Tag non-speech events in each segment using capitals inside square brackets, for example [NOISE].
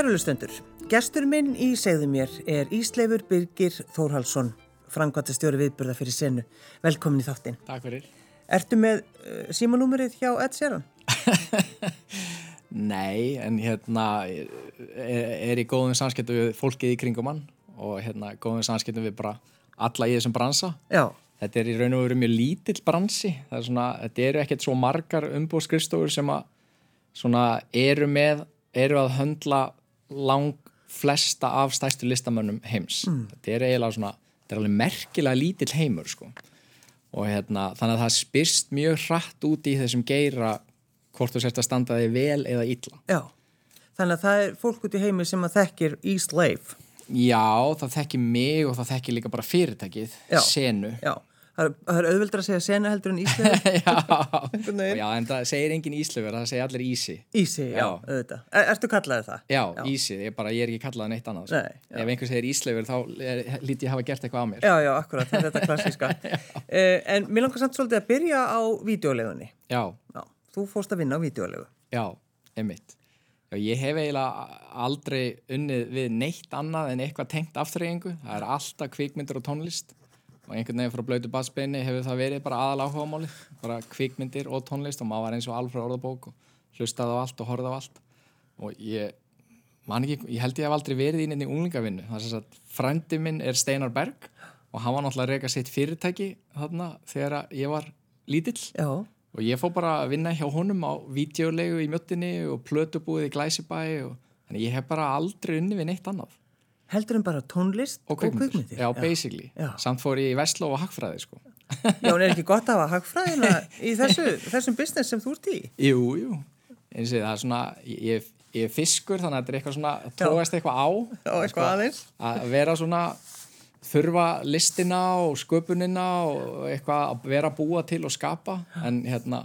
Kærulustendur, gestur minn í segðu mér er Ísleifur Birgir Þórhalsson, framkvæmtastjóri viðburða fyrir senu. Velkomin í þáttinn. Takk fyrir. Ertu með uh, símanúmerið hjá Ed Sheeran? [LAUGHS] Nei, en hérna er, er í góðum samskiptu við fólkið í kringum hann og hérna góðum samskiptu við bara alla í þessum bransa. Já. Þetta er í raun og veru mjög lítill bransi. Það er svona, þetta eru ekkert svo margar umbúðskrifstofur sem að svona eru með, eru að höndla lang flesta af stæstu listamönnum heims. Mm. Þetta er eiginlega svona, þetta er alveg merkilega lítill heimur sko. Og hérna, þannig að það spyrst mjög hratt út í þessum geira hvort þú sérst að standa þig vel eða illa. Já, þannig að það er fólk út í heimi sem að þekkir Ísleif. Já, það þekkir mig og það þekkir líka bara fyrirtækið, Já. senu. Já, það er, er auðveldur að segja sena heldur en Ísleif. [LAUGHS] já, já, en það segir engin íslöfur, það segir allir ísi. Ísi, já, Já. auðvitað. Er, ertu kallaðið það? Já, ísi, ég, bara, ég er ekki kallað neitt annað. sko. Nei, já. Ef einhver segir íslöfur þá er, lít ég hafa gert eitthvað á mér. Já, já, akkurat, það er þetta klassíska. [LAUGHS] uh, en mér langar samt svolítið að byrja á vídeolegunni. Já, Já, þú fórst að vinna á vídeolegu. já, einmitt. Já, ég hef eiginlega aldrei unnið við neitt annað en eitthvað tengt aftreyingu. Það er alltaf kvikmyndir og tónlist og einhvern veginn frá blötu bassbeini hefur það verið bara aðal áhugamáli, bara kvikmyndir og tónlist og maður var eins og alfra orðabók og hlustaði á allt og horfði á allt. Og ég, man ekki, ég held ég hef aldrei verið í nefni unglingavinnu. Það er þess að frendi minn er Steinar Berg og hann var náttúrulega reyka sitt fyrirtæki þarna þegar ég var lítill. Já, og ég fór bara að vinna hjá honum á vídeolegu í mjöttinni og plötubúið í Glæsibæ og þannig ég hef bara aldrei unni við neitt annað heldur en bara tónlist og kvikmyndir. Já, basically. Já. Samt fór ég í Vestló og Hagfræði sko. Já, en er ekki gott að hafa hagfræðina í þessu, þessum business sem þú ert í? Jú, jú. Eins og það er svona, ég, ég er fiskur þannig að þetta er eitthvað svona, tóast eitthvað á. Já, eitthvað aðeins. Að vera svona, þurfa listina og sköpunina og eitthvað að vera að búa til og skapa en hérna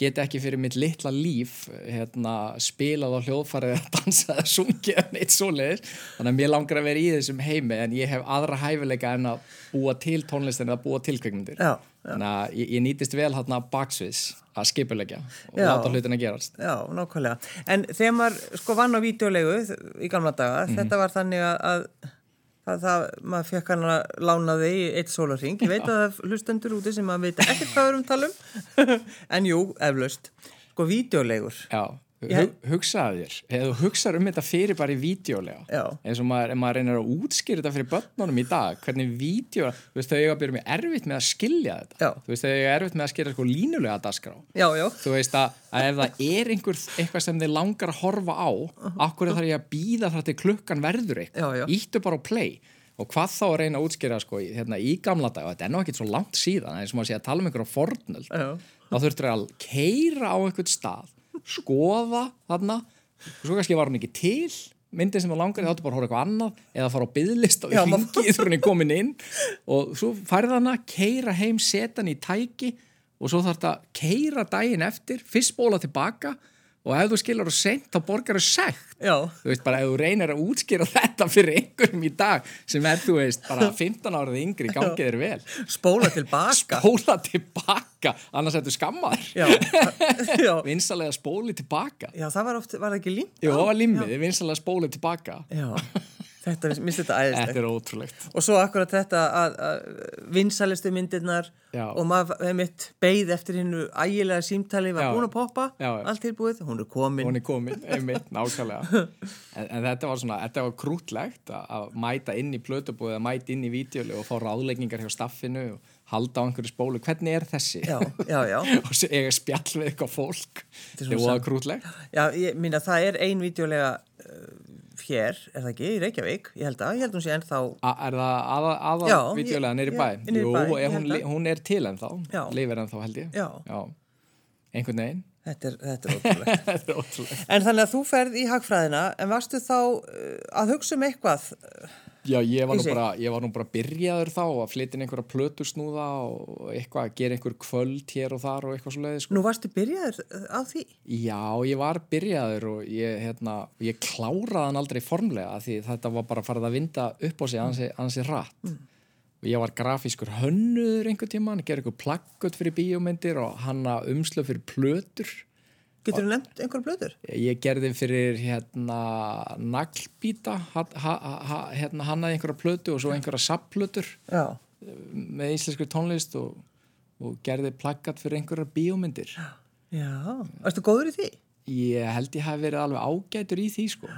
get ekki fyrir mitt litla líf hérna, spilað á hljóðfarið að dansa eða sungið en eitt svoleiðis þannig að mér langar að vera í þessum heimi en ég hef aðra hæfileika en að búa til tónlistin eða búa til kveikmyndir Já, já. þannig að ég, ég nýtist vel hérna baksviðs að skipulegja og Já. láta hlutina gerast Já, nákvæmlega. En þegar maður sko vann á vídeolegu í gamla daga, Mhm. þetta var þannig að, að það, það, maður fekk hann að lána þig í eitt sólarring. Ég veit að það er hlustendur úti sem maður veit ekkert hvað við erum að tala um. [LAUGHS] en jú, eflaust. Sko, vídeolegur. Já, hug, hugsaðu þér. Eða þú hugsaður um þetta fyrir bara í vídeolega eins og maður, maður reynir að útskýra þetta fyrir börnunum í dag, hvernig vídeo þú veist þau eiga að byrja með erfitt með að skilja þetta. Já. þú veist þau eiga erfitt með að skilja sko línulega dagskrá. Já, já. þú veist að, að ef það er einhver eitthvað sem þið langar að horfa á akkur þarf ég að býða þar til klukkan verður eitthvað, íttu bara á play. Og hvað þá að reyna að útskýra sko í- hérna, í gamla dag, og þetta er nú ekkert svo langt síðan eins og maður sé að tala um einhverja fornöld Já. þá þurftur að keira á einhvern stað skoða þarna. Og svo kannski var hún ekki til myndin sem þú langar, þá áttu bara að horfa eitthvað annað eða fara á byðlist og Já, ringið þegar hún er komin inn. Og svo færði hana, keira heim setan í tæki og svo þarf þetta keira daginn eftir, fyrst bóla tilbaka og ef þú skilur þú seint þá borgar þú sekt Já. þú veist bara ef þú reynir að útskýra [LAUGHS] þetta fyrir einhverjum í dag sem er þú veist bara [LAUGHS] 15 árið yngri gangið þér vel Spóla tilbaka. [LAUGHS] spóla tilbaka annars ertu skammaður Já. já. vinsalega spóli tilbaka Já, það var oft, var það ekki límt? Jú, það var limmið, vinsalega spóli tilbaka Já. Þetta, minnst þetta æðislegt. Þetta er ótrúlegt Og svo akkurat þetta að, að vinsalistu myndirnar Já. og maður hefði mitt beigð eftir hinnu ægilega símtali var Já. búin að poppa, Já, allt tilbúið, hún er komin. hún er komin, einmitt, nákvæmlega [LAUGHS] en, en þetta var svona, þetta var krútlegt að, að mæta inn í plötubúið að mæta inn í vídeoли og fá ráðleggingar hjá staffinu og halda á einhverju spólu, hvernig er þessi? Já, já, já. [LAUGHS] og svo eiga spjall við eitthvað fólk er þetta svona var sam- krútlegt Já, ég minna það er ein vídeolega hér, er það ekki, í Reykjavík, ég held að, ég held hún sé ennþá, A, er það aða, Já, ég- neyri já, bæ? Jú, bæ, hún, að. hún er til ennþá Já. lifir ennþá held ég Já. einhvern veginn þetta er, þetta er [LAUGHS] ótrúlegt. þetta er ótrúlegt en þannig að þú ferð í hagfræðina, en varstu þá uh, að hugsa um eitthvað? Já, ég var, bara, ég var nú bara byrjaður þá að flytja inn einhverja plötusnúða og eitthvað að gera einhver kvöld hér og þar og eitthvað svo leiði sko. Nú varstu byrjaður uh, á því? Já, ég var byrjaður og ég, hérna, ég kláraði hann aldrei formlega því þetta var bara farið að vinda upp á sig ansi, ansi rætt. Mm. Ég var grafískur hönnuður einhver tíma, hann gerði eitthvað plakkut fyrir bíómyndir og hanna umslöf fyrir plötur Getur þú nefnt einhverja blöður? Ég gerði fyrir hérna ha, hérna hannaði einhverja plötu og svo einhverja sapplötur með íslensku tónlist og, og gerði plaggat fyrir einhverja bíómyndir. Já. Varstu góður í því? Ég held ég hafi verið alveg ágætur í því sko,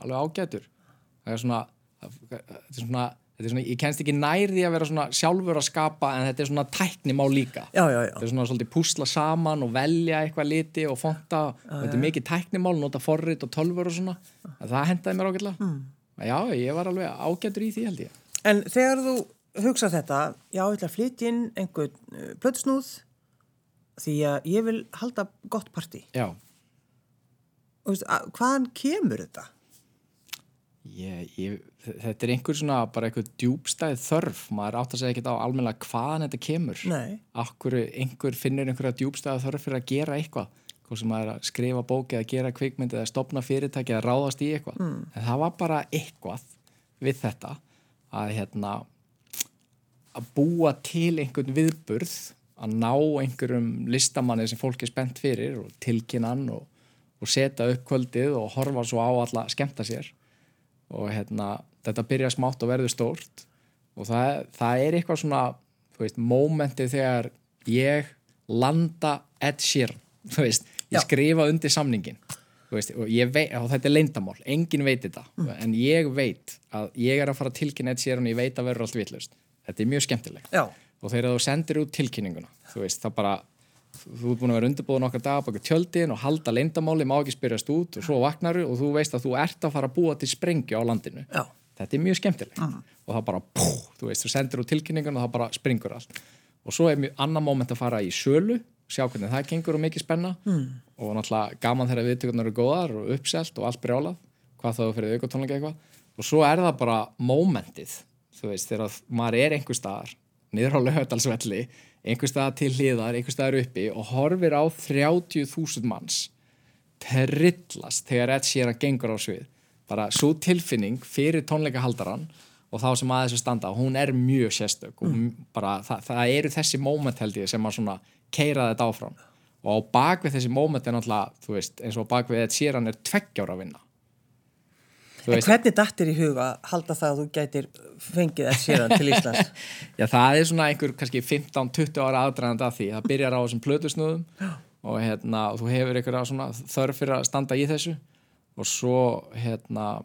alveg ágætur. Það er svona, það er svona svona, ég kennst ekki nærði að vera svona sjálfur að skapa en þetta er svona tæknimál líka Já, já, já. þetta er svona svolítið púsla saman og velja eitthvað liti og fonta og þetta er mikið tæknimál, nota forrit og tölfur og svona, en það hendaði mér ágætlega mm. já, ég var alveg ágætur í því held ég En þegar þú hugsa þetta, já, ég ætla að flytja inn einhvern uh, plötusnúð því að ég vil halda gott partí. já, Og hvaðan kemur þetta? ég, ég, þetta er einhver svona bara einhver djúbstæð þörf. Maður átt að segja ekki á almennilega hvaðan þetta kemur. Nei. akkur einhver finnir einhverja djúbstæða þörf fyrir að gera eitthvað? Hvað sem maður er að skrifa bóki eða gera kvikmynd eða stopna fyrirtæki eða ráðast í eitthvað. Mm. en það var bara eitthvað við þetta að hérna að búa til einhvern viðburð að ná einhverjum listamanni sem fólk er spennt fyrir og tilkinnan og, og setja upp kvöldið og horfa svo á alla skemmta sér. Og hérna þetta byrja smátt og verður stórt. Og það, það er eitthvað svona veist, mómentið þegar ég landa Ed Sheeran veist, ég Já. skrifa undir samningin veist, og, veit, og þetta er leyndamál enginn veit þetta, en ég veit að ég er að fara að tilkynna Ed Sheeran og ég veit að verður allt vitlaust, þetta er mjög skemmtilegt. Já. og þegar þú sendir út tilkynninguna þú veist, það bara þú ert búin að vera undirbúin okkar dag baka tjöldin og halda leyndamáli, má ekki spyrjast út og svo vaknaru og þú veist að þú ert að fara að búa til sprengju á landinu. Já. Þetta er mjög skemmtilegt. Og það bara, pú, þú veist, þú sendir út tilkynningun og það bara springur allt. Og svo er mjög annar moment að fara í sölu sjá hvernig það gengur og mikið spenna. Mm. og náttúrulega gaman þegar viðtökurnar eru góðar og uppselt og allt brjálað hvað þá fyrir aukatónleika eitthvað. Og svo er það bara momentið þú veist, þegar maður er einhver staðar niður á lögadalsvelli einhver staðar til hliðar, einhver staðar uppi og horfir á 30.000 manns trillast þegar Ed Sheeran gengur á svið bara svo tilfinning fyrir tónleikahaldaran og þá sem að þessu standa, hún er mjög sérstök. Og bara það, það eru þessi moment held ég sem að svona keira þetta áfram. Og á bakvið þessi moment er náttúrulega, þú veist, eins og bakvið Ed Sheeran er tveggjára að vinna. En hvernig dattir í huga halda það að þú gætir fengið Ed Sheeran til Íslands? [LAUGHS] Já, það er svona einhver kannski 15-20 ára aðdraðandi að því. Það byrjar á þessum plötusnúðum og, hérna, og þú hefur einhverja þörf fyrir að standa í þessu og svo hérna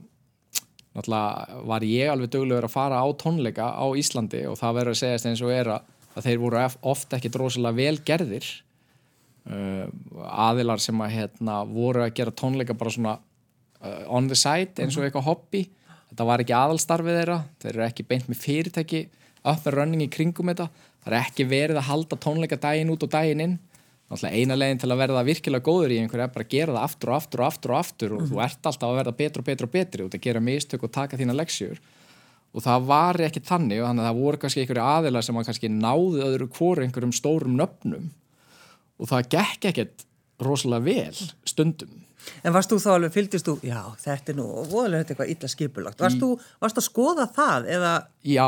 náttúrulega var ég alveg duglegur að fara á tónleika á Íslandi og það verður að segjast eins og er að, að þeir voru ofta ekki drosalega vel gerðir. Uh, aðilar sem að hérna voru að gera tónleika bara svona uh, on the side eins og eitthvað hobby. Þetta var ekki aðalstarfið þeirra. Þeir eru ekki beint með fyrirtæki. Up and running í kringum þetta. Það er ekki verið að halda tónleika daginn út og daginn inn Náttúrulega eina leginn til að verða virkilega góður í einhverju er bara að gera það aftur og aftur og aftur og aftur og þú ert alltaf að verða betur og betur og betri út að gera mistök og taka þína leksjur og það var ekki þannig og þannig að það voru kannski einhverju aðilar sem að kannski náðu öðru hvori einhverjum stórum nöfnum. Og það gekk ekkert rosalega vel stundum En varst þú þá alveg, fylgdist þú, já, þetta er nú, voðalega er eitthvað illa skipulagt. Varst þú, varst að skoða það eða, Já,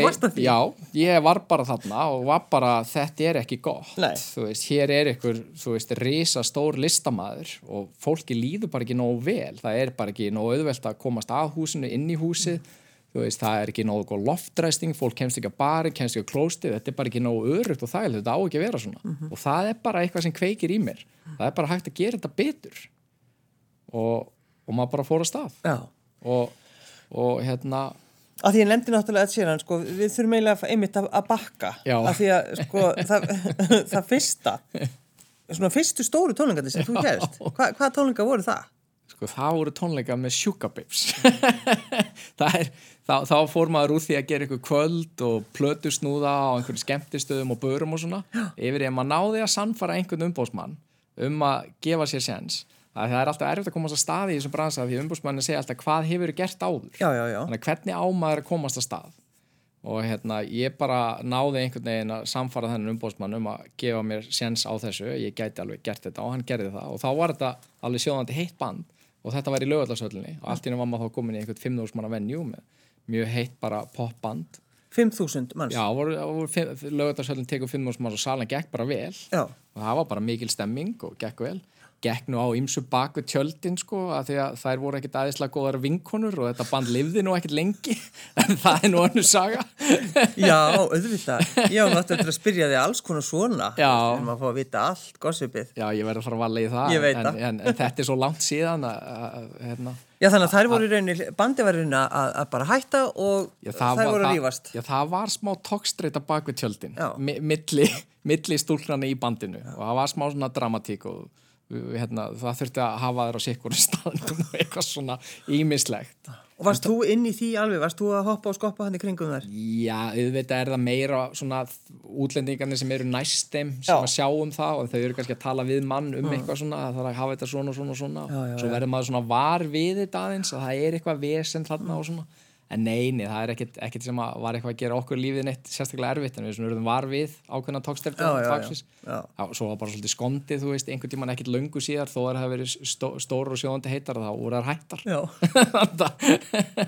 Já. Já, ég var bara þarna og var bara, þetta er ekki gott. Nei. Þú veist, hér er ykkur, þú veist, risa stór listamæður og fólki líður bara ekki nógu vel. Það er bara ekki nógu auðvelt að komast að húsinu, inn í húsið. Þú veist, það er ekki nógu góð loftræsting, fólk kemst ekki að bari, kemst ekki að klóstið. Þetta er bara ekki nógu örugt og þægilegt, þetta á ekki að vera svona. Mhm. Og það er bara eitthvað sem kveikir í mér. Það er bara hægt að gera þetta betur. Og, og maður bara fór að stað. Og, og hérna, Að því ég nefndi náttúrulega Ed Sheeran, sko, við þurfum eiginlega að- einmitt að, að bakka. Að því að, sko, það, [LAUGHS] það fyrsta, svona fyrstu stóru tónleikandi sem þú gerst, Hva, hvaða tónleika voru það? Sko það voru tónleika með sjúkabibs [LAUGHS] þá, þá fór maður úr því að gera eitthvað kvöld og plötusnúða á einhverju skemmtistöðum og börum og svona. Yfir í að maður náði að sannfara einhvern umbóðsmann um að gefa sér séns að það er alltaf erfitt að komast að staði í þessum bransa því umbóðsmanni segja alltaf hvað hefur gert áður? Já, já, já. hvernig á maður að komast að stað? Og hérna ég bara náði einhvern veginn að samfara þennan umbóðsmann um að gefa mér séns á þessu. Ég gæti alveg gert þetta og hann gerði það. Og þá var þetta alveg sjóðandi heitt band. Og þetta var í lögallarsöllinni og allt í einu var maður þá komin í einhvern 5.000 manna venju með mjög heitt bara popband. 5.000 manns. já, lögallarsöllin tekur 5.000 manns og salan gekk bara vel. Já. og það var bara mikil stemming og gekk vel gekk nú á ymsu baku tjöldin sko að því að þær voru ekkit aðeinslega góðar vinkonur og þetta band livði nú ekkit lengi [LAUGHS] en það er nú annu saga [LAUGHS] Já, auðvitað. Já, náttúrulega að spyrja þig alls konar svona. Já. En maður fá að vita allt, gossipið. Já, ég verði að fara að valla í það en, það. en, en þetta er svo langt síðan að, hérna, Já, þannig að þær voru í rauninni, bandi var í rauninni að, að bara hætta og já, þær var, voru að rífast. Já, það var smá tókstreita baku tjöldin milli, milli stúlkrana í bandinu og það var smá svona dramatík og hérna, það þurfti að hafa þér á sikkur staðnum og eitthvað svona ímislegt Og varst þú inn í því alveg? Varst þú að hoppa og skoppa hann í kringum þær? Já, auðvitað er það meira svona útlendingarnir sem eru næst þeim sem Já. Mm. að sjá um það og þau eru kannski að tala við mann um eitthvað svona að það er að hafa þetta svona og svona og svona Já, já, svo verður maður svona var við þetta aðeins að það er eitthvað vesen þarna og svona en neini, það er ekkit, ekkit sem að var eitthvað að gera okkur lífið neitt sérstaklega erfitt en við svona verðum var við ákveðna. Já, svo var bara svolítið skondið, þú veist, einhvern tímann ekkit löngu síðar þó að það verið stó, stóru og sjóðandi heitar þá voru þær hættar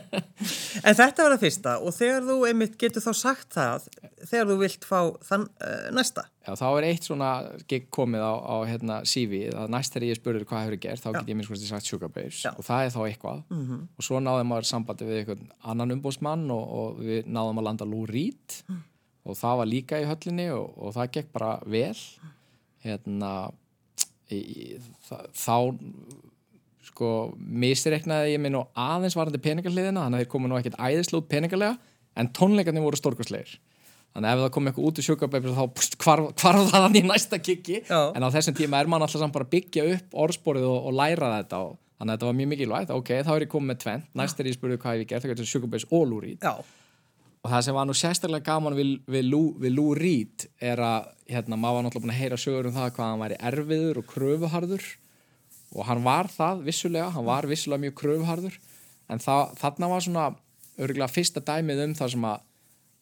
[LAUGHS] en þetta var það fyrsta og þegar þú einmitt getur þá sagt það þegar þú vilt fá þann uh, næsta. Já, þá er eitt svona gig komið á, á hérna, CV, að næst þegar ég spurður hvað hefur gert, þá get ég minnst sagt Sugar Babes Já. og það er þá eitthvað. Mhm. og svo náðum maður sambandi við einhvern annan umbóðsmann og, og við náðum að landa Lou Reed og það var líka í höllinni og, og það gekk bara vel. Hérna í, það, þá sko misreiknaði ég minn og aðeins varandi peningahliðina þannig að þeir komu nú ekkert æðislút peningalega en tónleikarnir voru stórkostlegir þannig að ef það kom eitthvað út í Babes þá pst, hvarf, hvarf það hann í næsta kikki Já. en á þessum tíma er mann alltaf samt bara að byggja upp orðsporið og, og læra þetta og þannig að þetta var mjög mikilvægt, ok, þá er ég komið með tvent. Næst er ég spurði hvað ég gert, það Sugar Babes og Já. og það sem var nú sérstaklega gaman við, við, Lou, við Reed er að hérna, maður var náttúrulega búin að heyra sögur um það hvað hann væri erfiður og kröfuharður. Og hann var það vissulega, hann var vissulega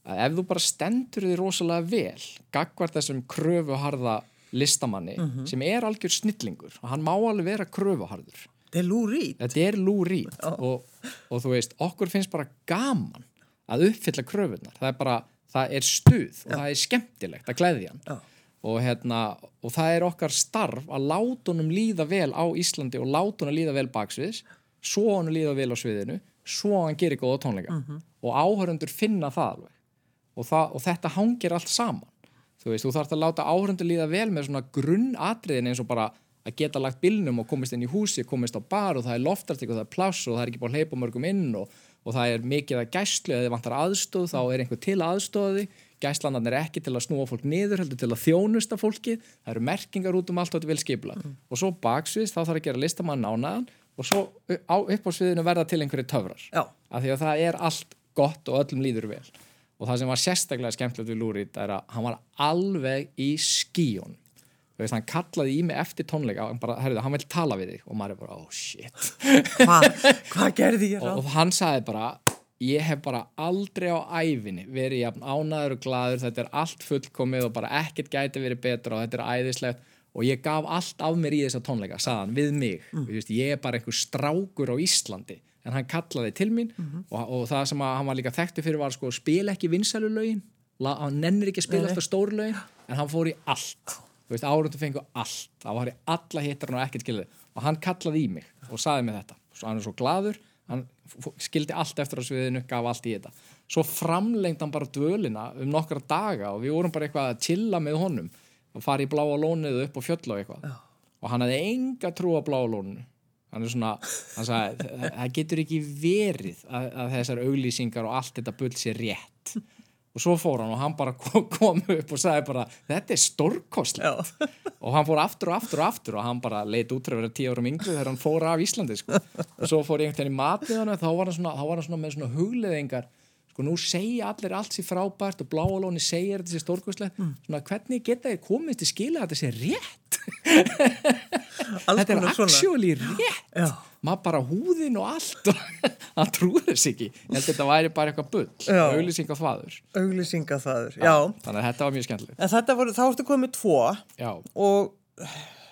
að, ef þú bara stendur þig rosalega vel gagvart þessum kröfuharða listamanni sem er algjör snillingur og hann má alveg vera kröfuharður. Það er Reed. þetta er Reed og, og þú veist, okkur finnst bara gaman að uppfylla kröfunar það er bara, það er stuð og það er skemmtilegt að gleðja hann. Já. og, hérna, og það er okkar starf að láta honum líða vel á Íslandi og láta honum líða vel baksviðs svo honum líða vel á sviðinu svo hann gerir góða tónleika. Og áhörundur finna það alveg og, það, og þetta hangir allt saman. Þú veist, þú þarfst að láta áhörundur líða vel með svona grunnatriðin eins og bara að geta lagt bílnum og komist inn í húsi komist á bar og það er loftartik og það er pláss og það er ekki búin að hleypa mörgum inn og, og það er mikið að gæslu eða þið vantar aðstóð þá er einhver til aðstóði gæslanarn er ekki til að snúa fólk niður heldur til að þjónusta fólki það eru merkingar út um allt og þetta vel skipla og svo baksviðs þá þarf að gera listamann ánaðan og svo upp á sviðinu verða til einhverju töfrar. Já. af því að það er allt gott og öllum líður vel og það sem var sérstaklega skemmtilegt við Lúrit er að hann var alveg í skíun veist, hann kallaði í mig eftir tónleika hann bara, herrðu, hann vil tala við þig. Og maður er bara, oh shit. Hvað hva gerði ég og, ráð? og hann sagði bara ég hef bara aldrei á ævinni verið jafn ánæður og glaður. Þetta er allt fullkomið og bara ekkert gæti verið betra og þetta er æðislegt. Og ég gaf allt af mér í þessa tónleika sagði hann við mig, mm. veist, ég er bara einhver strákur á Íslandi en hann kallaði til mín og, og það sem að hann var líka þekktu fyrir var sko spila ekki vinsælu lögin. Hann nennir ekki að spila alltaf stóru lögin en hann fór í allt. Þú veist, árundu fengu allt. Það var í alla hittar og ekkert skilði og hann kallaði í mig og saði mig þetta. Svo hann er svo gladur, hann skildi allt eftir á sviðinu, gaf allt í þetta. Svo framlengd hann bara dvölina um nokkra daga og við vorum bara eitthvað að chilla með honum og fara í bláa lónið upp á fjöll og eitthvað. Já. og hann hafði enga trú á bláa lóninu hann er svona, hann sagði "Það- getur ekki verið að, að þessar auglýsingar og allt þetta bull sé rétt. Og svo fór hann og hann bara kom, kom upp og sagði bara, þetta er stórkostlegt. Já. og hann fór aftur og aftur og aftur og hann bara leit út fyrir að vera tíu árum yngri þegar hann fór af Íslandi sko. og svo fór ég einhvern veginn í matið hann þá var hann svona, þá var hann svona með svona hugleðingar sko nú segja allir allt sér frábært og bláalóni segja þetta sér stórkostlegt. Svona hvernig geta þið komist til skila þetta sé rétt þetta er actually rétt Já. maður bara húðin og allt hann [LAUGHS] trúði þess ekki þetta væri bara eitthvað bull Já. auðlýsing á þvaður Auglýsinga þaður. Já. þannig að þetta var mjög skemmtilegt En þetta voru, þá ertu komið tvo já, og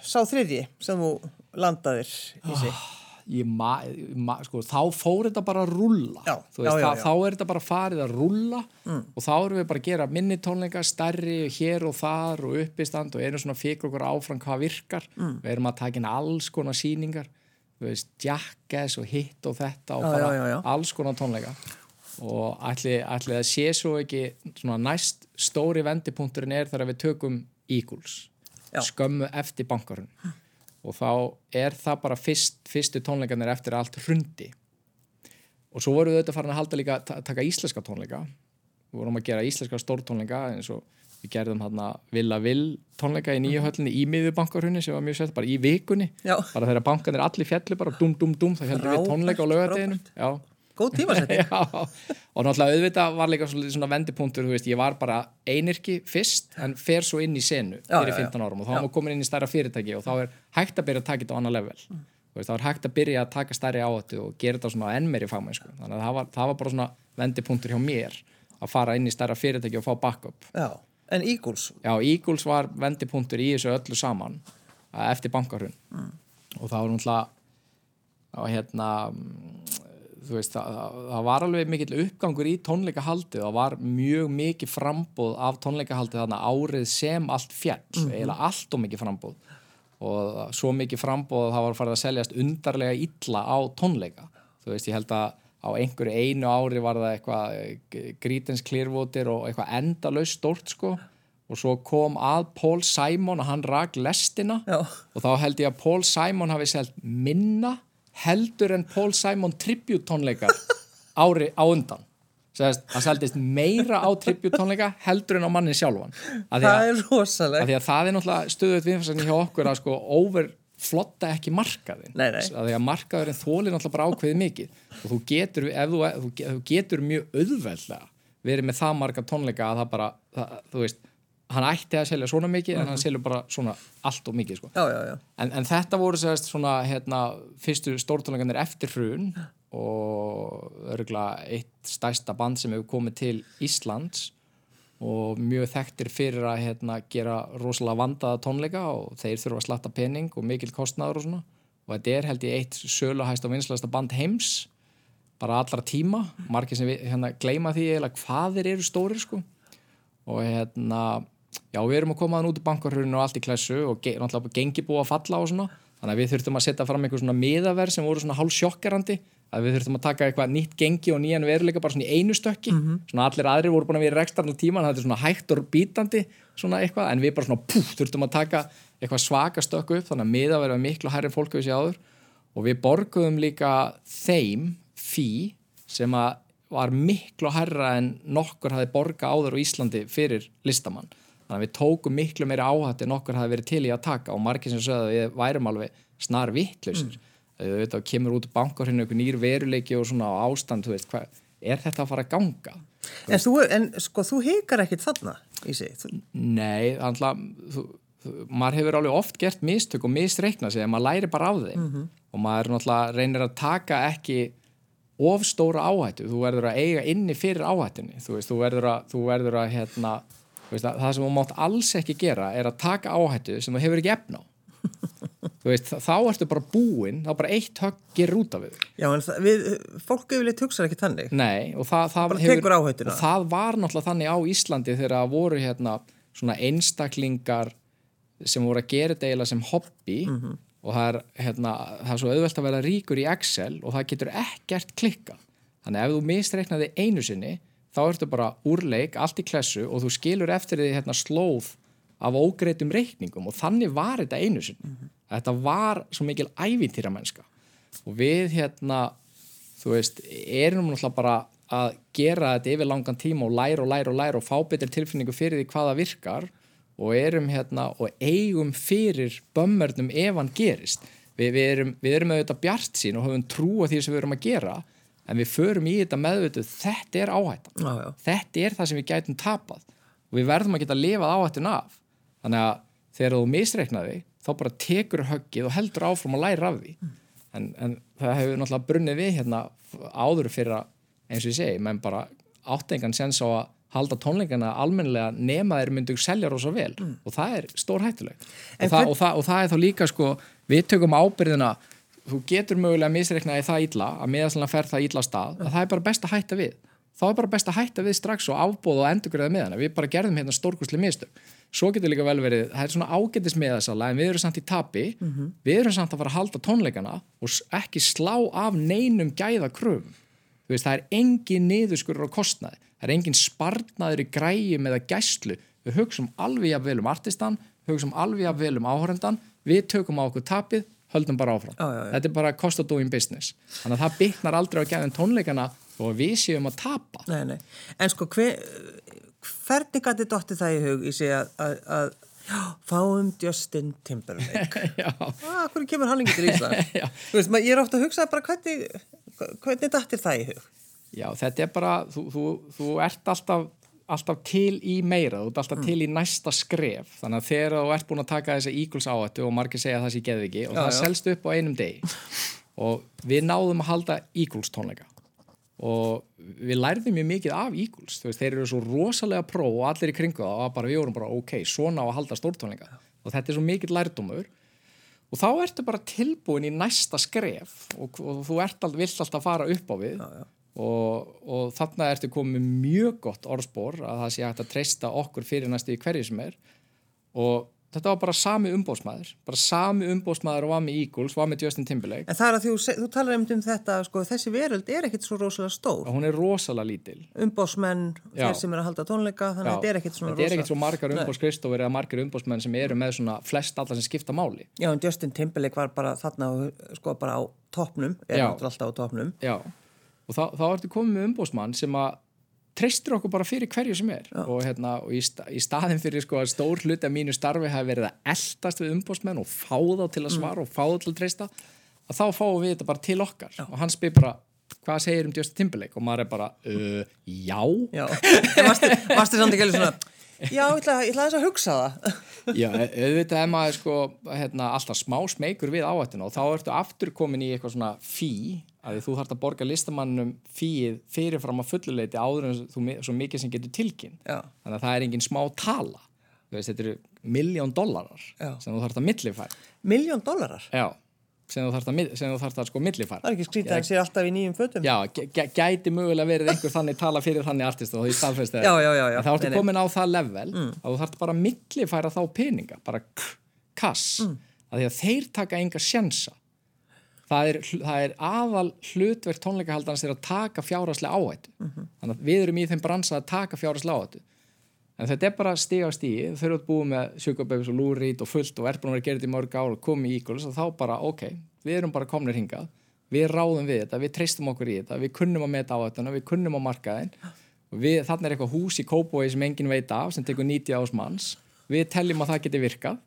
sá þriðji sem þú landaðir í sig. ég ma, ma, sko, þá fór þetta bara að rúlla. Já, veist, já, já, þá er þetta bara farið að rúlla og þá erum við bara að gera minni tónleika stærri hér og þar og uppistand og erum svona að fikra okkur áfram hvað virkar. Við erum að taka inn alls konar sýningar þú veist, jackass og hitt og þetta og bara alls konar tónleika. Og ætli það sé svo ekki svona næst stóri vendipunkturinn er þegar við tökum Eagles skömmu eftir bankarun og þá er það bara fyrst, fyrstu tónleikarnir eftir allt hrundi. Og svo vorum við auðvitað farin að halda líka að taka íslenska tónleika. Við vorum að gera íslenska stórtónleika eins og við gerðum hérna Villa Vill tónleika í nýju höllinni í miður bankarunni sem var mjög sett bara í vikunni. Já. bara þegar bankanir allir fjalli bara dum dum dum þá heldum við tónleika á laugardeginum. já Góð tímasetning. [LAUGHS] Og náttúrulega auðvitað var líka svona vendipunktur, þú veist, ég var bara einirki fyrst, en fer svo inn í senu fyrir já, já. 15 árum og þá var komin inn í stærra fyrirtæki og þá er hægt að byrja að taka þetta á annar level. Mm. veist, þá er hægt að byrja að taka stærri áhættu og gera þetta svona enn meiri fagmennsku. Þannig að það var, það var bara svona vendipunktur hjá mér að fara inn í stærra fyrirtæki og fá backup. Já, en Eagles, Já, Eagles var vendipunktur í þessu öllu saman að eftir bankarhun og það var náttúrulega hérna mm, veist, það, það- það var alveg mikill uppgangur í tónleikahaldið og var mjög mikið frambóð af tónleikahaldið þarna árið sem allt fjall, eiginlega allt og mikið frambóð og svo mikið frambóð að það var farið að seljast undarlega illa á tónleika. Þú veist, ég held að á einhverju einu ári var það eitthvað grítens klirvotir og eitthvað endalaust stórt sko. Og svo kom að Paul Simon og hann rak lestina. Já. og þá held ég að Paul Simon hafi selt minna heldur en Paul Simon tribute tónleikar ári á undan það seldist meira á tribute tónleika heldur en á mannin sjálfan að- það er af rosaleg. því að það er náttúrulega stöðut viðfærsagni hjá okkur að sko overflotta ekki markaðin Nei, nei. að því að markaðurinn þólir náttúrulega bara ákveðið mikið og þú getur, þú, þú, getur mjög auðveldlega verið með það marga tónleika að það bara, það, þú veist hann ætti að selja svona mikið en hann selur bara svona allt og mikið sko. Já, já, já. En, en þetta voru sérst svona hérna, fyrstu stórtónleikanir eftir hrun og örgulega eitt stærsta band sem hefur komið til Íslands og mjög þekktir fyrir að hérna, gera rosalega vandaða tónleika og þeir þurfa að slatta pening og mikill kostnaður og svona. Og þetta er held ég eitt söluhæst og vinslasta band heims bara allra tíma, margir sem við hérna, gleyma því eiginlega hvað þeir eru stórir sko. Og hérna já við erum að koma þann út í bankarhruninu og allt í klessu og ge náttúrulega gengi búið að falla og svona. Þannig að við þurftum að setja fram eitthvað svona miðaverð sem voru svona hálf sjokkerandi að við þurftum að taka eitthvað nýtt gengi og nýjan veruleika bara svona í einu stökki. Svona allir aðrir voru búin að vera í rekstarnu tíman þetta er svona hægt og bítandi svona eitthvað en við bara svona púf þurftum að taka eitthvað svaka stökku upp þannig að miðaverð var miklu hærri fólk við sér áður. Og við borguðum líka þeim fí sem að var miklu hærra en nokkur hafi borga áður á Íslandi fyrir listamann. Þannig að við tókum miklu meiri áhætti en nokkur hafi verið til í að taka og margir sem sögðu að við værum alveg snar vittlausir. Mm. Þú veit að kemur út bankarhinu einhver nýr veruleiki og svona á ástand, þú veist, hvað, er þetta að fara að ganga? En, þú, en sko, þú hikar ekkit þarna í sig. Þú, Nei, að þú, maður hefur alveg oft gert mistök og misreikna sig en maður læri bara af þeim og maður náttúrulega reynir að taka ekki of stóra áhættu, þú verður að eiga inni fyrir áhættunni, þú veist, þú verður að, þú verður að hérna, það sem þú mátt alls ekki gera er að taka áhættu sem þú hefur ekki efna á veist, þá ertu bara búinn þá bara eitt högg gerir út af við já, en það, við, fólk yfirleitt hugsa ekki þannig. Nei, og það, það áhættuna. og það var náttúrulega þannig á Íslandi þegar það voru hérna svona einstaklingar sem voru að gera eiginlega sem hobby Mhm. og það er, hérna, það er svo auðvelt að vera ríkur í Excel og það getur ekkert klikka þannig að ef þú mistreiknaði einu sinni þá ertu bara úrleik, allt í klessu og þú skilur eftir því hérna slóð af ógreitum reikningum og þannig var þetta einu sinni. Þetta var svo mikil ævintýra mennska og við hérna þú veist, erum náttúrulega bara að gera þetta yfir langan tíma og læra og læra og læra og fá betri tilfinningu fyrir því hvaða virkar og erum hérna og eigum fyrir bömmörnum ef hann gerist. Við, við, erum, við erum auðvitað bjart sín og höfum trú á því sem við erum að gera en við förum í þetta meðvituð þetta er áhættan, Já, já. þetta er það sem við gætum tapað. Og við verðum að geta lifað áhættin af. Þannig að þegar þú misreiknaði þá bara tekur höggið og heldur áfram að læra af því. En, en það hefur náttúrulega brunnið við hérna áður fyrir að eins og ég segi, menn bara áttengan sens á að halda tónleikana almennilega nema þeir myndu selja rosa vel. Og það er stór hættuleg og, hvern- og, og það er þá líka sko við tökum ábyrðina þú getur mögulega misreiknaði það illa að miðaslega fer það illa á stað að það er bara best að hætta við. Þá er bara best að hætta við strax og afbóða og endurgræða með hana. Við bara gerðum hérna stórkustli mistök. Svo getur líka vel verið, það er svona ágætis meðasala en við erum samt í tapi. Við erum samt að fara að halda tónleikana og ekki slá af neinum gæða kröfum þú veist, það er engin niðurskurur á kostnaði, það er engin sparnaður í græjum eða gæslu. Við hugsaum alveg jafn vel um artistan hugsaum alveg jafn vel um áhörendan við tökum á okkur tapið, höldum bara áfram Já, já, já. þetta er bara cost of doing business þannig að það bytnar aldrei á gæðin tónleikana og við séum að tapa Nei, nei. En sko, hver, hvernig gæti dotti það í hug í sig að, að, að já, fáum Justin Timberlake? [LAUGHS] Já, ah, hvernig kemur hann ekki til Ísland? [LAUGHS] Þú veist, maður- ég er ofta að hugsa bara hvernig, hvernig dottir það í hug? já, þetta er bara þú, þú, þú ert alltaf alltaf til í meira, þú ert alltaf til í næsta skref, þannig að þegar þú ert búin að taka þessa Eagles áhættu og margir segja að það sé geði ekki og Já, það já. selst upp á einum degi. [LAUGHS] Og við náðum að halda Eagles tónleika. Og við lærðum mjög mikið af Eagles, veist, þeir eru svo rosalega pró og allir í kringu það og bara við vorum bara ok, svona á að halda stórtónleika og þetta er svo mikill lærdómur. Og þá ertu bara tilbúin í næsta skref og, og þú ert vilt alltaf fara upp á við. Já, já. Og, og þarna ertu komið mjög gott orðspor að það sé hægt að treysta okkur fyrir næstu í hverju sem er og þetta var bara sami umbóðsmaður bara sami umbóðsmaður og var með Eagles var með Justin Timberlake En það er að þú, þú talar einmitt um þetta, sko, þessi veröld er ekkit svo rosalega stór. hún er rosalega lítil Umbósmenn, Já. þeir sem er að halda tónleika, þannig að þetta er ekkit svona þetta er ekkit svo margar Nei. umbóðskristofur eða margar umbóðsmenn sem eru með svona flest alla sem skipta máli Já, en Justin Timberlake var bara þarna, sko, bara á toppnum, er alltaf á toppnum. Já, og þá, þá ertu komið með umbóðsmann sem að treystir okkur bara fyrir hverju sem er. Og, hérna, og í, sta, í staðin fyrir sko að stór hluti af mínu starfi hafi verið að eldast við umbóðsmenn og fá þá til að svara og fá þá til að treysta að þá fáum við þetta bara til okkar. Og hann spyr bara, hvað segir um Justin Timberlake? Og maður er bara, uh, já. Já, varstu, samt ekki alveg svona, já, ég ætla, ég ætla aðeins að hugsa það. Já, au- auðvitað er maður sko hérna, alltaf smá smeykur við áhættuna og þá ertu aftur komin í eitthvað svona fí að þú þarft að borga listamannum fíið fyrirfram að fulluleiti áður en þú, svo mikið sem getur tilkinn þannig að það er engin smá tala Þú veist, þetta eru miljón dollarar Já. sem þú þarft að millifæra Miljón dólarar. Já, sem þú þarft að, þú þarft að sko millifæra Það er ekki skrítið að hann sé alltaf í nýjum fötum. Já, gæ- gæ- gæti mögulega verið einhver þannig tala fyrir þannig artist og já, já. En þá ertu komin á það level að þú þarf bara að millifæra þá peninga, bara kass, Mm. að því að þeir taka enga sjensa. Það er, það er aðal hlutverk tónleikahaldans er að taka fjáraslega áhættu. Mhm. Þannig að við erum í þeim bransa að taka fjáraslega áhættu. En þetta er bara stig á stíi, þau eru að búið með Babies og Reed og fullt og er búin að vera gerðið í mörg ár og komið í og þá bara, ok, við erum bara komnir hingað, við ráðum við þetta, við treystum okkur í þetta, við kunnum að meta áhættuna, við kunnum að markaðin og við, þarna er eitthvað hús í Kópói sem engin veit af, sem tekur 90 ás manns, við teljum að það geti virkað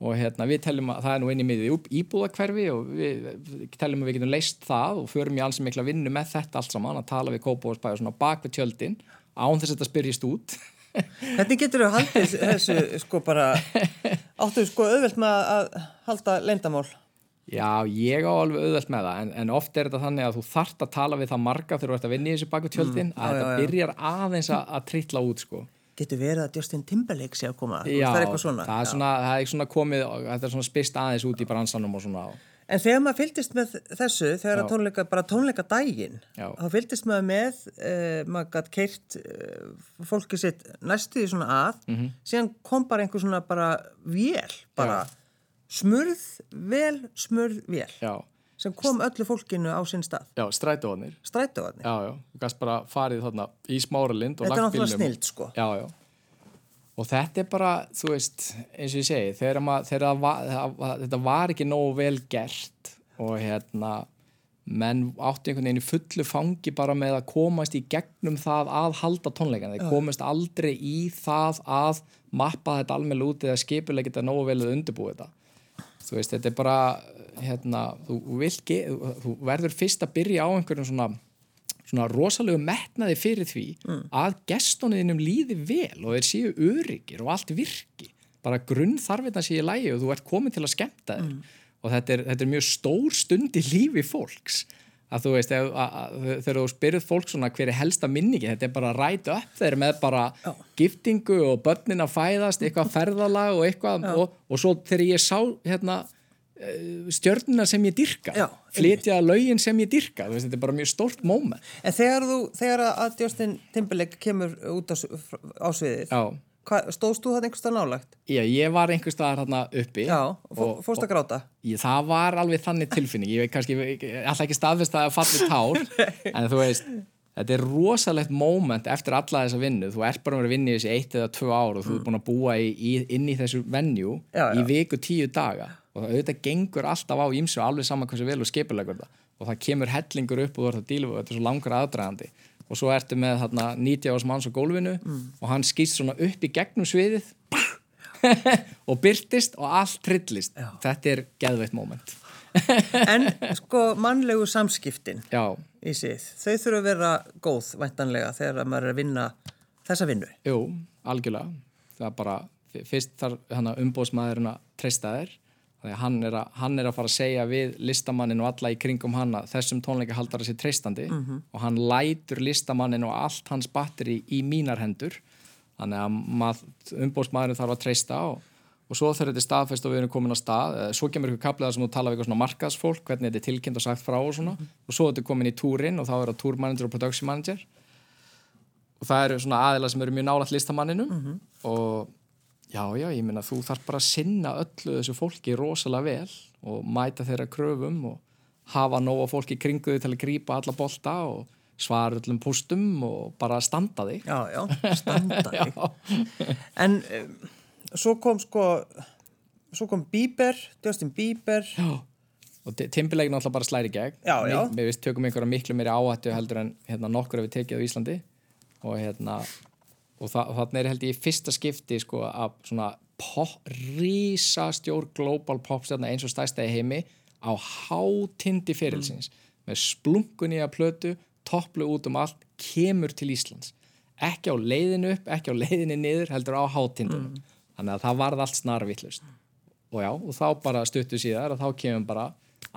og hérna, við teljum að það er nú inn í miðið íbúðakverfi og við, við teljum að við getum leist það og förum í alls mikla vinnu með þetta allt saman að tala við Kópói svona bak við tjöldin án þess að þetta spyrjist út [LAUGHS] Hvernig getur þú haldið þessu, sko, bara, áttu sko auðvelt með að halda leyndamál? Já, ég á alveg auðvelt með það en, en oft er þetta þannig að þú þart að tala við það marga þegar þú ert að vinna í þessu bak við tjöldin að já, þetta já, já. byrjar aðeins að, að sko. Getur verið að Justin Timberlake sé að koma? Já, það er eitthvað svona. það er svona, það er svona komið, þetta er svona spist aðeins út í bransanum og svona En þegar maður fylgdist með þessu, þegar Já. tónleika, bara tónleika daginn, Já. þá fylgdist maður með, uh, maður gætt keirt uh, fólki sitt næstu því svona að, Mhm. síðan kom bara einhver svona bara vél, bara smurð, vel, smurð, vél, Já, sem kom öllu fólkinu á sinn stað, já, strætóðanir strætóðarnir. Já, já, þú gæst bara farið þarna í smáralind Þetta er náttúrulega snild, sko. Já, já. Og þetta er bara, þú veist, eins og ég segi, þegar, maður, þetta var ekki nógu vel gert og hérna, menn áttu einhvern veginn í fullu fangi bara með að komast í gegnum það að halda tónleikana. Þeir komast aldrei í það að mappa þetta alveg út eða skipulega geta nógu vel að undirbúa þetta. Þú veist, þetta er bara, hérna, þú, vilt ge, þú, verður fyrst að byrja á einhverjum svona svona rosalegu metnaði fyrir því að gestóniðinum líði vel og þeir séu öryggir og allt virki. Bara grunn þarfina sé í lægi og þú ert komin til að skemmta þér. Og þetta er, þetta er mjög stór stund í lífi fólks. Að þú veist, að, að, þegar þú spyrð fólk svona hver er helsta minningi, þetta er bara að ræta upp þeir með bara Já. giftingu og börnin að fæðast, eitthvað ferðalag og eitthvað og, og svo þegar ég sá hérna stjörnuna sem ég dyrka Já, flytja lögin sem ég dyrka veist, þetta er bara mjög stórt moment. En þegar þú, þegar að Justin Timberlake kemur út á, á sviðið, stóðst þú það einhverstað nálagt? Já ég var einhver staðar hérna uppi Já, og, fó, og- fórst að gráta? Ég, það var alveg þannig tilfinning. Ég veit kannski, ætla ekki staðfest að falli tár [LAUGHS] en þú veist þetta er rosalegt moment eftir alla þessa vinnu. Þú ert bara að vera að vinna í þessi eitt eða tvö ár og þú ert búin að búa í, í, inn í þessu venju í viku tíu daga og það auðvitað gengur alltaf á ímsu alveg saman hversu vel og skipulegur það. Og það kemur hellingur upp og þú ert að díla og þetta er svo langur aðdragandi. Og svo ertu með þarna 90 ás manns á gólfinu og hann skýst svona upp í gegnum sviðið [LAUGHS] og byrtist og allt trillist. Þetta er geðveitt moment. [LAUGHS] En sko mannlegu samskiptin já, í síð, þau þurfa að vera góð væntanlega þegar maður er að vinna þessa vinnu. jú, algjörlega. Það er bara, fyrst þarf umbóðsmaðurinn að treysta þér þannig að hann er að, hann er að fara að segja við listamannin og alla í kringum hann að þessum tónleika haldar að sé treystandi og hann lætur listamannin og allt hans batteri í mínar hendur. Þannig að umbóðsmaðurinn þarf að treysta og og svo þegar þetta er staðfest og við erum komin á stað eh, svo kemur ykkur kapliða sem þú tala við eitthvað svona markaðsfólk hvernig þetta er tilkynnt og sagt frá og svona. Og svo þetta er komin í túrin og þá er það túrmanager og production manager. Og það eru svona aðila sem eru mjög nálægt listamanninu og já, já, ég minna þú þarf bara að sinna öllu þessu fólki rosalega vel og mæta þeirra kröfum og hafa nóga fólki kringu þig til að grípa alla bolta og svara öllum pústum og bara standa þig Já, já, standa [LAUGHS] þig. En um, svo kom sko, svo kom Bieber, Justin Bieber. Já. og Timberlake náttúrulega bara slæri gegn Já, já. Mik- við tökum einhverja miklu meiri áhættu heldur en hérna, nokkur hefur tekið á Íslandi og hérna og þa þarna er held ég í fyrsta skipti sko að svona rísastjór global popstjarna eins og stæsta í heimi á hátindi fyrirlsins með splunkun í að plötu topplu út um allt, kemur til Íslands. Ekki á leiðinu upp, ekki á leiðinu niður heldur á hátindunum. Þannig að það varð allt snarvillust og já, og þá bara stuttu síðar að þá kemur bara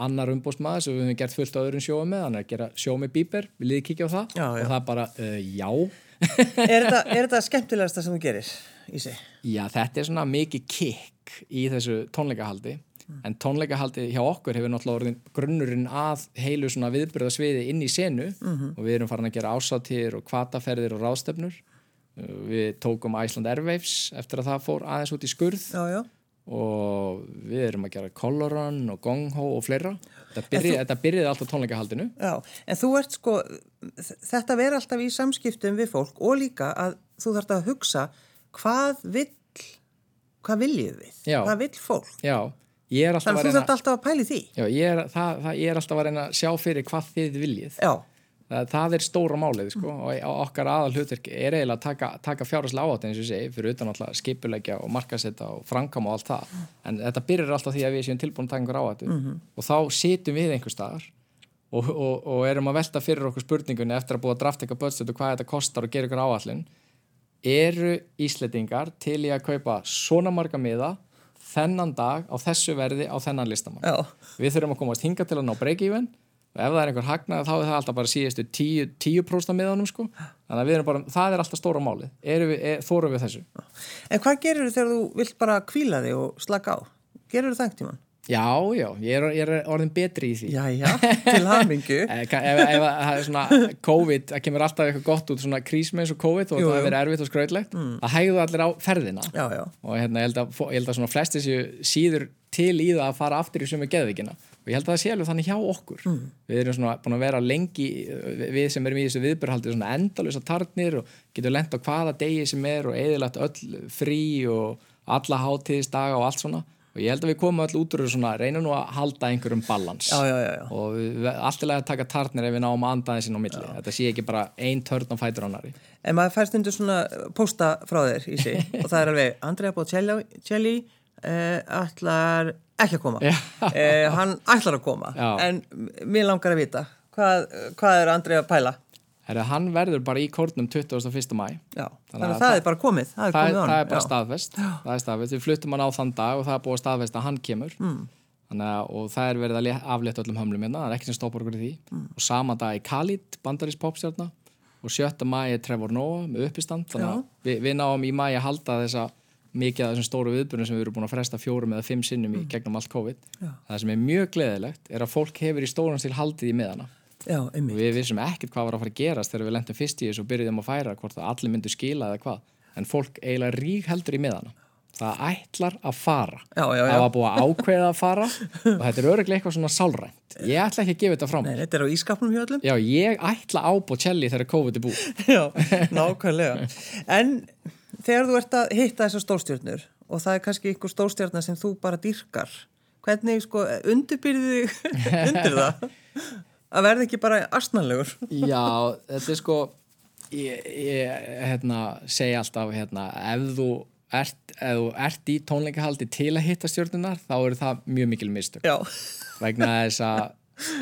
annar umbústmaður sem við höfum gert fullt af öðrum sjóum með, hann er að gera sjó með bíber viljið þið kíkja á það? Já, já. og það bara, uh, já Er þetta, er þetta skemmtilegasta sem þú gerir í sig? já, þetta er svona mikið kikk í þessu tónleikahaldi. En tónleikahaldi hjá okkur hefur náttúrulega orðin grunnurinn að heilu svona viðbyrðasviði inn í senu. Og við erum farin að gera ásáttir og kvataferðir og ráðstefnur. Við tókum Iceland Airwaves eftir að það fór aðeins út í skurð. Já, já. og við erum að gera Color Run og Gong Ho og fleira þetta byrjaði, byrjaði alltaf tónleikahaldinu Já, en þú ert sko, þetta verður alltaf í samskiptum við fólk og líka að þú þarft að hugsa hvað vill, hvað viljið við, Já. hvað vill fólk. já, Þannig að þú þarft alltaf að pæli því. já, ég, er, það, það, ég er alltaf að reyna að sjá fyrir hvað þið viljið Já, það, það er stóra málið sko og okkar aðal hlutverk er eiginlega að taka, taka fjárháslega áhætt eins og segi, fyrir utan alltaf skipulegja og markasetta og framkama og allt það. En þetta byrjar alltaf því að við séum tilbúin að taka einhver áhættu. Og þá situm við einhver staðar og, og, og erum að velta fyrir okkur spurningunni eftir að búa að drafta eitthvað budget og hvað þetta kostar og gera ykkur áallin eru Ísletingar til í að kaupa svona marga miða þennan dag á þessu verði á þennan listamann? Við þurfum að komast hinga til að ná break-even og ef það er einhver hagnað þá er það alltaf bara síðustu 10%, 10 miðanum sko. Þannig að við erum bara, það er alltaf stóra málið. Erum við, er, þórum við þessu. En hvað gerir þú þegar þú vilt bara kvíla þig og slaka á? Gerir þú það einhvern tímann? já, já, ég er, ég er orðin betri í því. Já, já, til hamingu. [LAUGHS] ef, ef, það er svona COVID það kemur alltaf eitthvað gott út svona krís með eins og COVID og Jú, það er verið erfitt og skrautlegt það hægðu allir á ferðina. Já, já, og hérna, ég, held að, ég held að svona flesti séu síður til í það að fara aftur í sömu geðvikina og ég held að það sé alveg þannig hjá okkur. Við erum svona búin að vera lengi við sem erum í þessu viðbyrhaldi svona endalösa tarnir og getum lent á hvaða degi sem er og eðilagt öll frí og alla hátíðisdaga og allt svona. Og ég held að við komum öll út úr svona reynum nú að halda einhverjum balans já, já, já, og allt er lega að taka tarnir ef við náum að anda þessin á milli. Þetta sé ekki bara ein törn á fætur annari En maður fær stundur svona pósta frá þér í sig [LAUGHS] og það er alveg, Andrea Bocelli ætlar ekki að koma. Uh, hann ætlar að koma, Já. en mér langar að vita, hvað, hvað er Andrea að pæla? Herra, hann verður bara í kórnum 21. mæ Þannig þannig að að það er bara komið, það er það, komið það er bara Já. staðfest það er staðfest, við fluttum hann á þann dag og það er búið að staðfest að hann kemur mm. að, og það er verið að lé- aflétta öllum hömlum hérna, það er ekki sem stoppar okkur í því Mm. og sama dag er Khalid, bandarís popstjarna og sjötta mæ er Trevor Noah með uppistand þannig að við, við náum í mæ að halda þessa mikið af þessum stóru viðbjörnum sem við erum búin að fresta fjórum eða fimm sinnum í gegnum allt COVID. Já. það sem er mjög gleðilegt er að fólk hefur í stóran stil haldið í miðana. Já, við vissum ekkert hvað var að fara að gerast þegar við lendum fyrst í þessu og byrjuðum að færa hvort að allir myndu skila eða hvað. En fólk eiginlega rík heldur í miðana. Það ætlar að fara. Já, já, já. það var búið að ákveða að fara og þetta er öruglega eitthvað svona sálrænt. Ég ætla ekki að gefa þetta frá Nei, mér. þetta er á ískapnum hjá öllum. já, ég ætla á Bocelli þegar COVID er búið. [LAUGHS] Já, nákvæmlega. [LAUGHS] En þegar þú ert að hitta þessar stórstjörnur og það er kannski einhver stórstjörna sem þú bara dýrkar, hvernig sko undirbyrði þig [LAUGHS] undir það? Að verða ekki bara astnalegur? Já, þetta er sko ég, ég hérna, segja alltaf hérna, ef þú ert, ef þú ert í tónleikahaldi til að hitta stjórnunar þá eru það mjög mikil mistök Já, vegna þess að,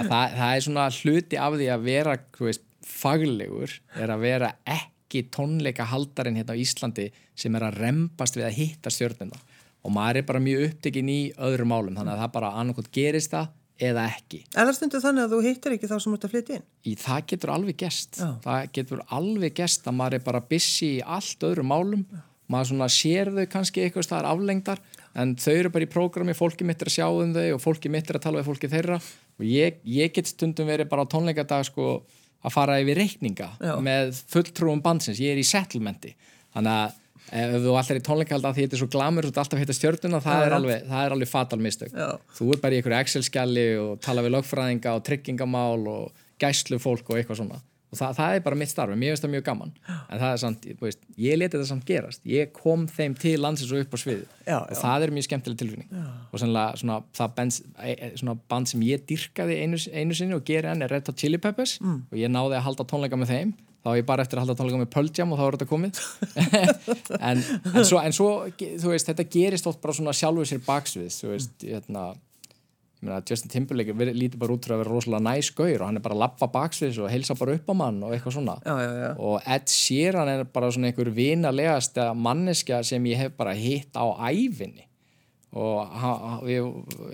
að það, það er svona hluti af því að vera þú veist, faglegur er að vera ekki tónleikahaldarinn hérna á Íslandi sem er að rempast við að hitta stjórnunar og maður er bara mjög upptekinn í öðrum málum þannig að það bara annarkot gerist það eða ekki. Það stundu þannig að þú hittir ekki þá sem ert að flytja inn? í það getur alveg gest Já. það getur alveg gest að maður er bara busy í allt öðrum málum. Maður svona sér þau kannski eitthvað staðar aflengdar en þau eru bara í prógrami, fólki mitt er að sjá um þau og fólki mitt er að tala við fólki þeirra. Og ég, ég get stundum verið bara á tónleikadag sko að fara yfir reikninga Já. með fulltrúum bandsins, ég er í settlementi. Þannig að ef þú allir í tónleikahald að því þetta er svo glamur og alltaf hitta stjörnuna, það, er alveg, það er alveg fatal mistök. Já. þú er bara í einhverju Excel-skjali og tala við lögfræðinga og tryggingamál og gæslu fólk og eitthvað svona og það, það er bara mitt starf, mér finnst það mjög gaman. En það er samt, veist, ég leti þetta samt gerast. Ég kom þeim til landsins og upp á svið Já, og já. það er mjög skemmtileg tilfinning. Já. og sannlega svona, það band, e- e- svona band sem ég dyrkaði einu, einu sinni og geri enn er Red Hot Chili Peppers. Mm. og ég náði að halda tónleika með þeim. Þá var ég bara eftir að halda tónleika með Pearl Jam og þá er þetta komið. [LAUGHS] En, en, svo, en svo, þú veist, þetta gerist oft bara svona sjálfur sér baksvið þú veist, hérna Justin Timberlake er- lítur bara út fyrir að vera rosalega næs gaur og hann er bara að lappa baksviðs og heilsa bara upp á mann og eitthvað svona Já, já, já. og Ed Sheeran er bara svona einhver vinalegasta manneskja sem ég hef bara hitt á æfinni og við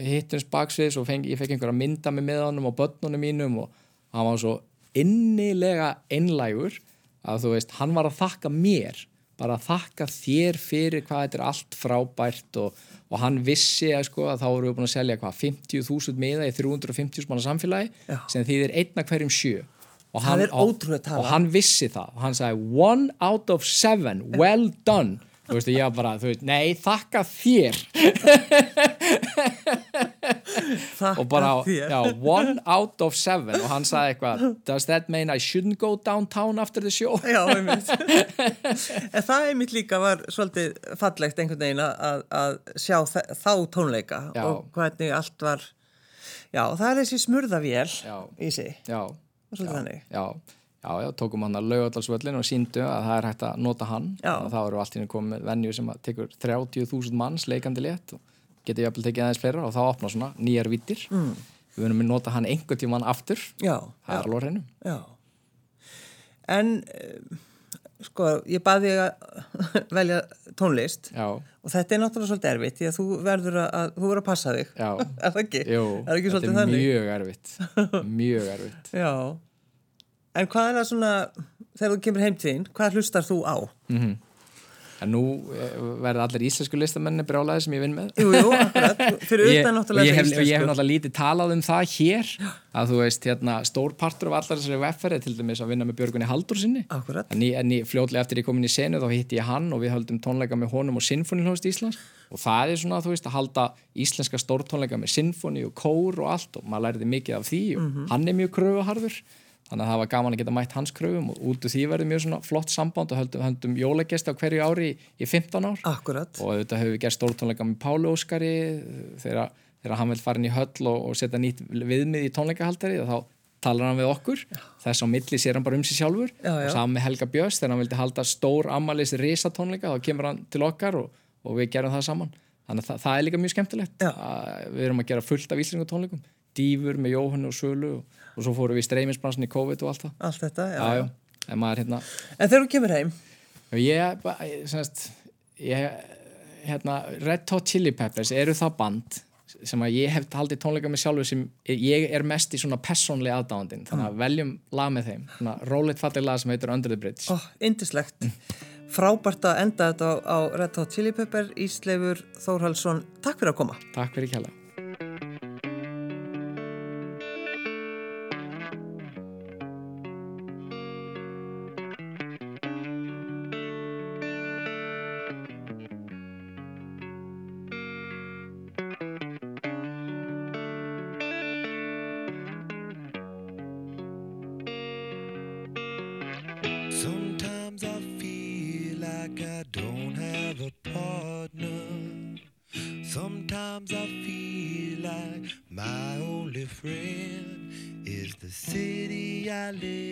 hittumst baksviðs og fengi, ég fekk einhverja mynda með með honum og börnunum mínum og hann var svo innilega einlægur að þú veist, hann var að þakka mér bara þakka þér fyrir hvað þetta er allt frábært og, og hann vissi að, sko, að þá voru við búin að selja hvað, 50.000 miða í 350 manna samfélagi Já. sem þýðir einna hverjum sjö. Og hann, tala. og hann vissi það. Og hann sagði one out of seven, well done. Þú veist, ég bara, þú veist, nei, þakka þér [LAUGHS] og bara, já, one out of seven. Og hann sagði eitthvað, does that mean I shouldn't go downtown after the show? Já, einmitt. það einmitt líka var svolítið fallegt einhvern veginn að, að sjá þá tónleika Já. og hvernig allt var, já, það er þessi smurðavél í sig, já, svolítið þannig. já, já, já, tókum hann að laugaldarsvöllin og síndu að það er hægt að nota hann. Já. og þá eru allt henni komið venju sem tekur 30.000 manns leikandi létt og getur jafnvel tekið aðeins fleira og þá opna svona nýjar vittir mm. við verðum að nota hann einhvern tímann aftur Já, það er alveg á hreinu já. En, eh, sko, ég baði að [LAUGHS] velja tónlist já, og þetta er náttúrulega svolítið erfitt því að þú verður að, að, þú verður að passa þig. já, [LAUGHS] er það ekki? jú, er ekki þetta er þannig? mjög erfitt mjög erfitt [LAUGHS] Já. En hvað er það svona, þegar þú kemur heim til þín, hvað hlustar þú á? En nú eh, verða allir íslensku listamenni brjálæði sem ég vinn með. Jú, jú, akkurat, fyrir ég, utan náttúrulega ég og ég hef náttúrulega lítið talað um það hér að þú veist, hérna, stór partur af allar þessari vefferði til dæmis að vinna með Björgunni Haldur sinni Akkurat. en, ég, en ég, fljótlega eftir ég kom inn í senu þá hitti ég hann og við höldum tónleika með honum og Sinfonilhóðst Íslands. Og það er svona, þú veist, að halda íslenska stórtónleika með sinfoni og kór og allt og maður læriði mikið af því og hann er mjög kröfuharður þannig að það var gaman að geta mætt hans kröfum og út úr því verður mjög svona flott samband og höldum, höldum jólagesti á hverju ári í, í 15 ár. Akkurat. og auðvitað hefur við gert stórtónleika með Páli Óskari þegar, þegar hann vil fara inn í höll og, og setja nýtt viðmið í tónleikahaldari og þá talar hann við okkur. Þess á milli sér hann bara um sig sjálfur. Já, já. og saman með Helga Björns þegar hann vildi halda stór ammalis risatónleika þá kemur hann til okkar og, og við gerum það saman. Þannig að það, það er líka mjög skemmtilegt. Að við erum að gera fullt af íslengu tónleikum dýfur með Jóhann og Sölu og, og svo fórum við í streyminsbransin í COVID og allt það. Allt þetta, já. Já, já. En maður hérna... En þegar þú kemur heim? Ég, semst, ég, hérna, Red Hot Chili Peppers eru það band sem að ég hef haldið tónleika með sjálfu sem ég er mest í svona personlega aðdándin, þannig að mm. veljum lag með þeim. Svona rólið fattilega lag sem heitur Under the Bridge. Ó, oh, indislegt. Frábært að enda þetta á, á Red Hot Chili Peppers, Ísleifur Þórhalsson. Takk fyrir að koma. Takk fyrir kjalla.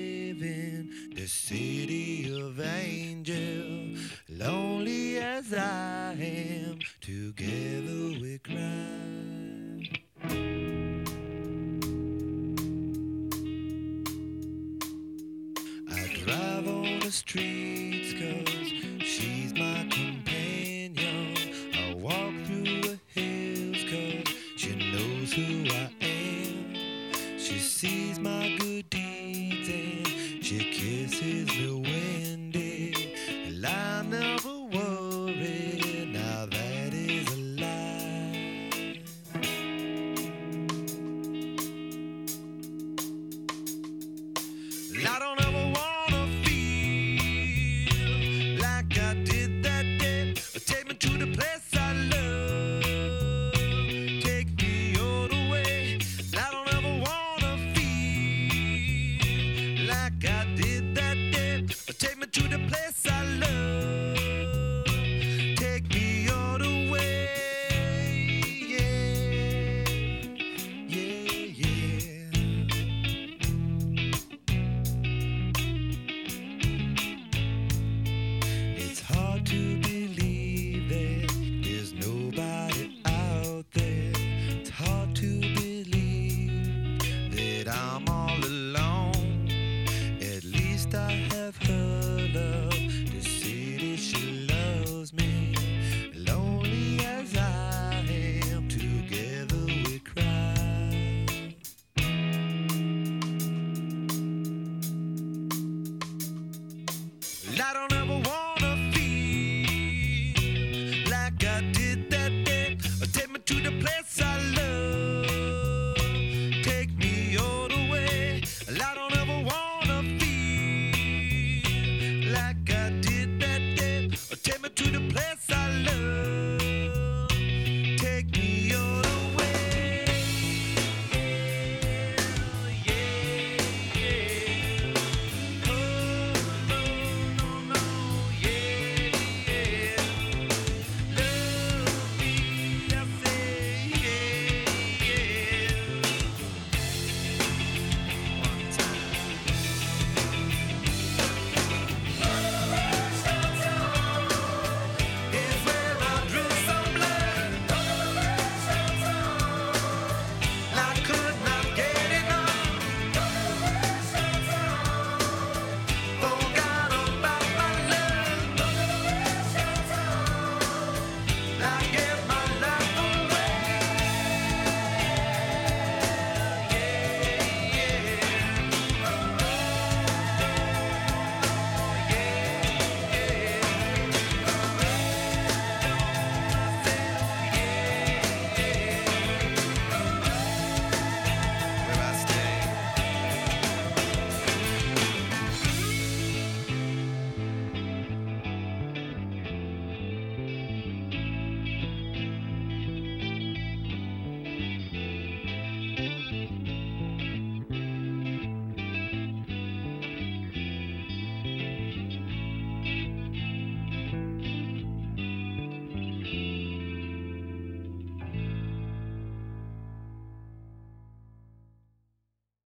live in the city of angel. Lonely as I am, together we cry. I drive on the street.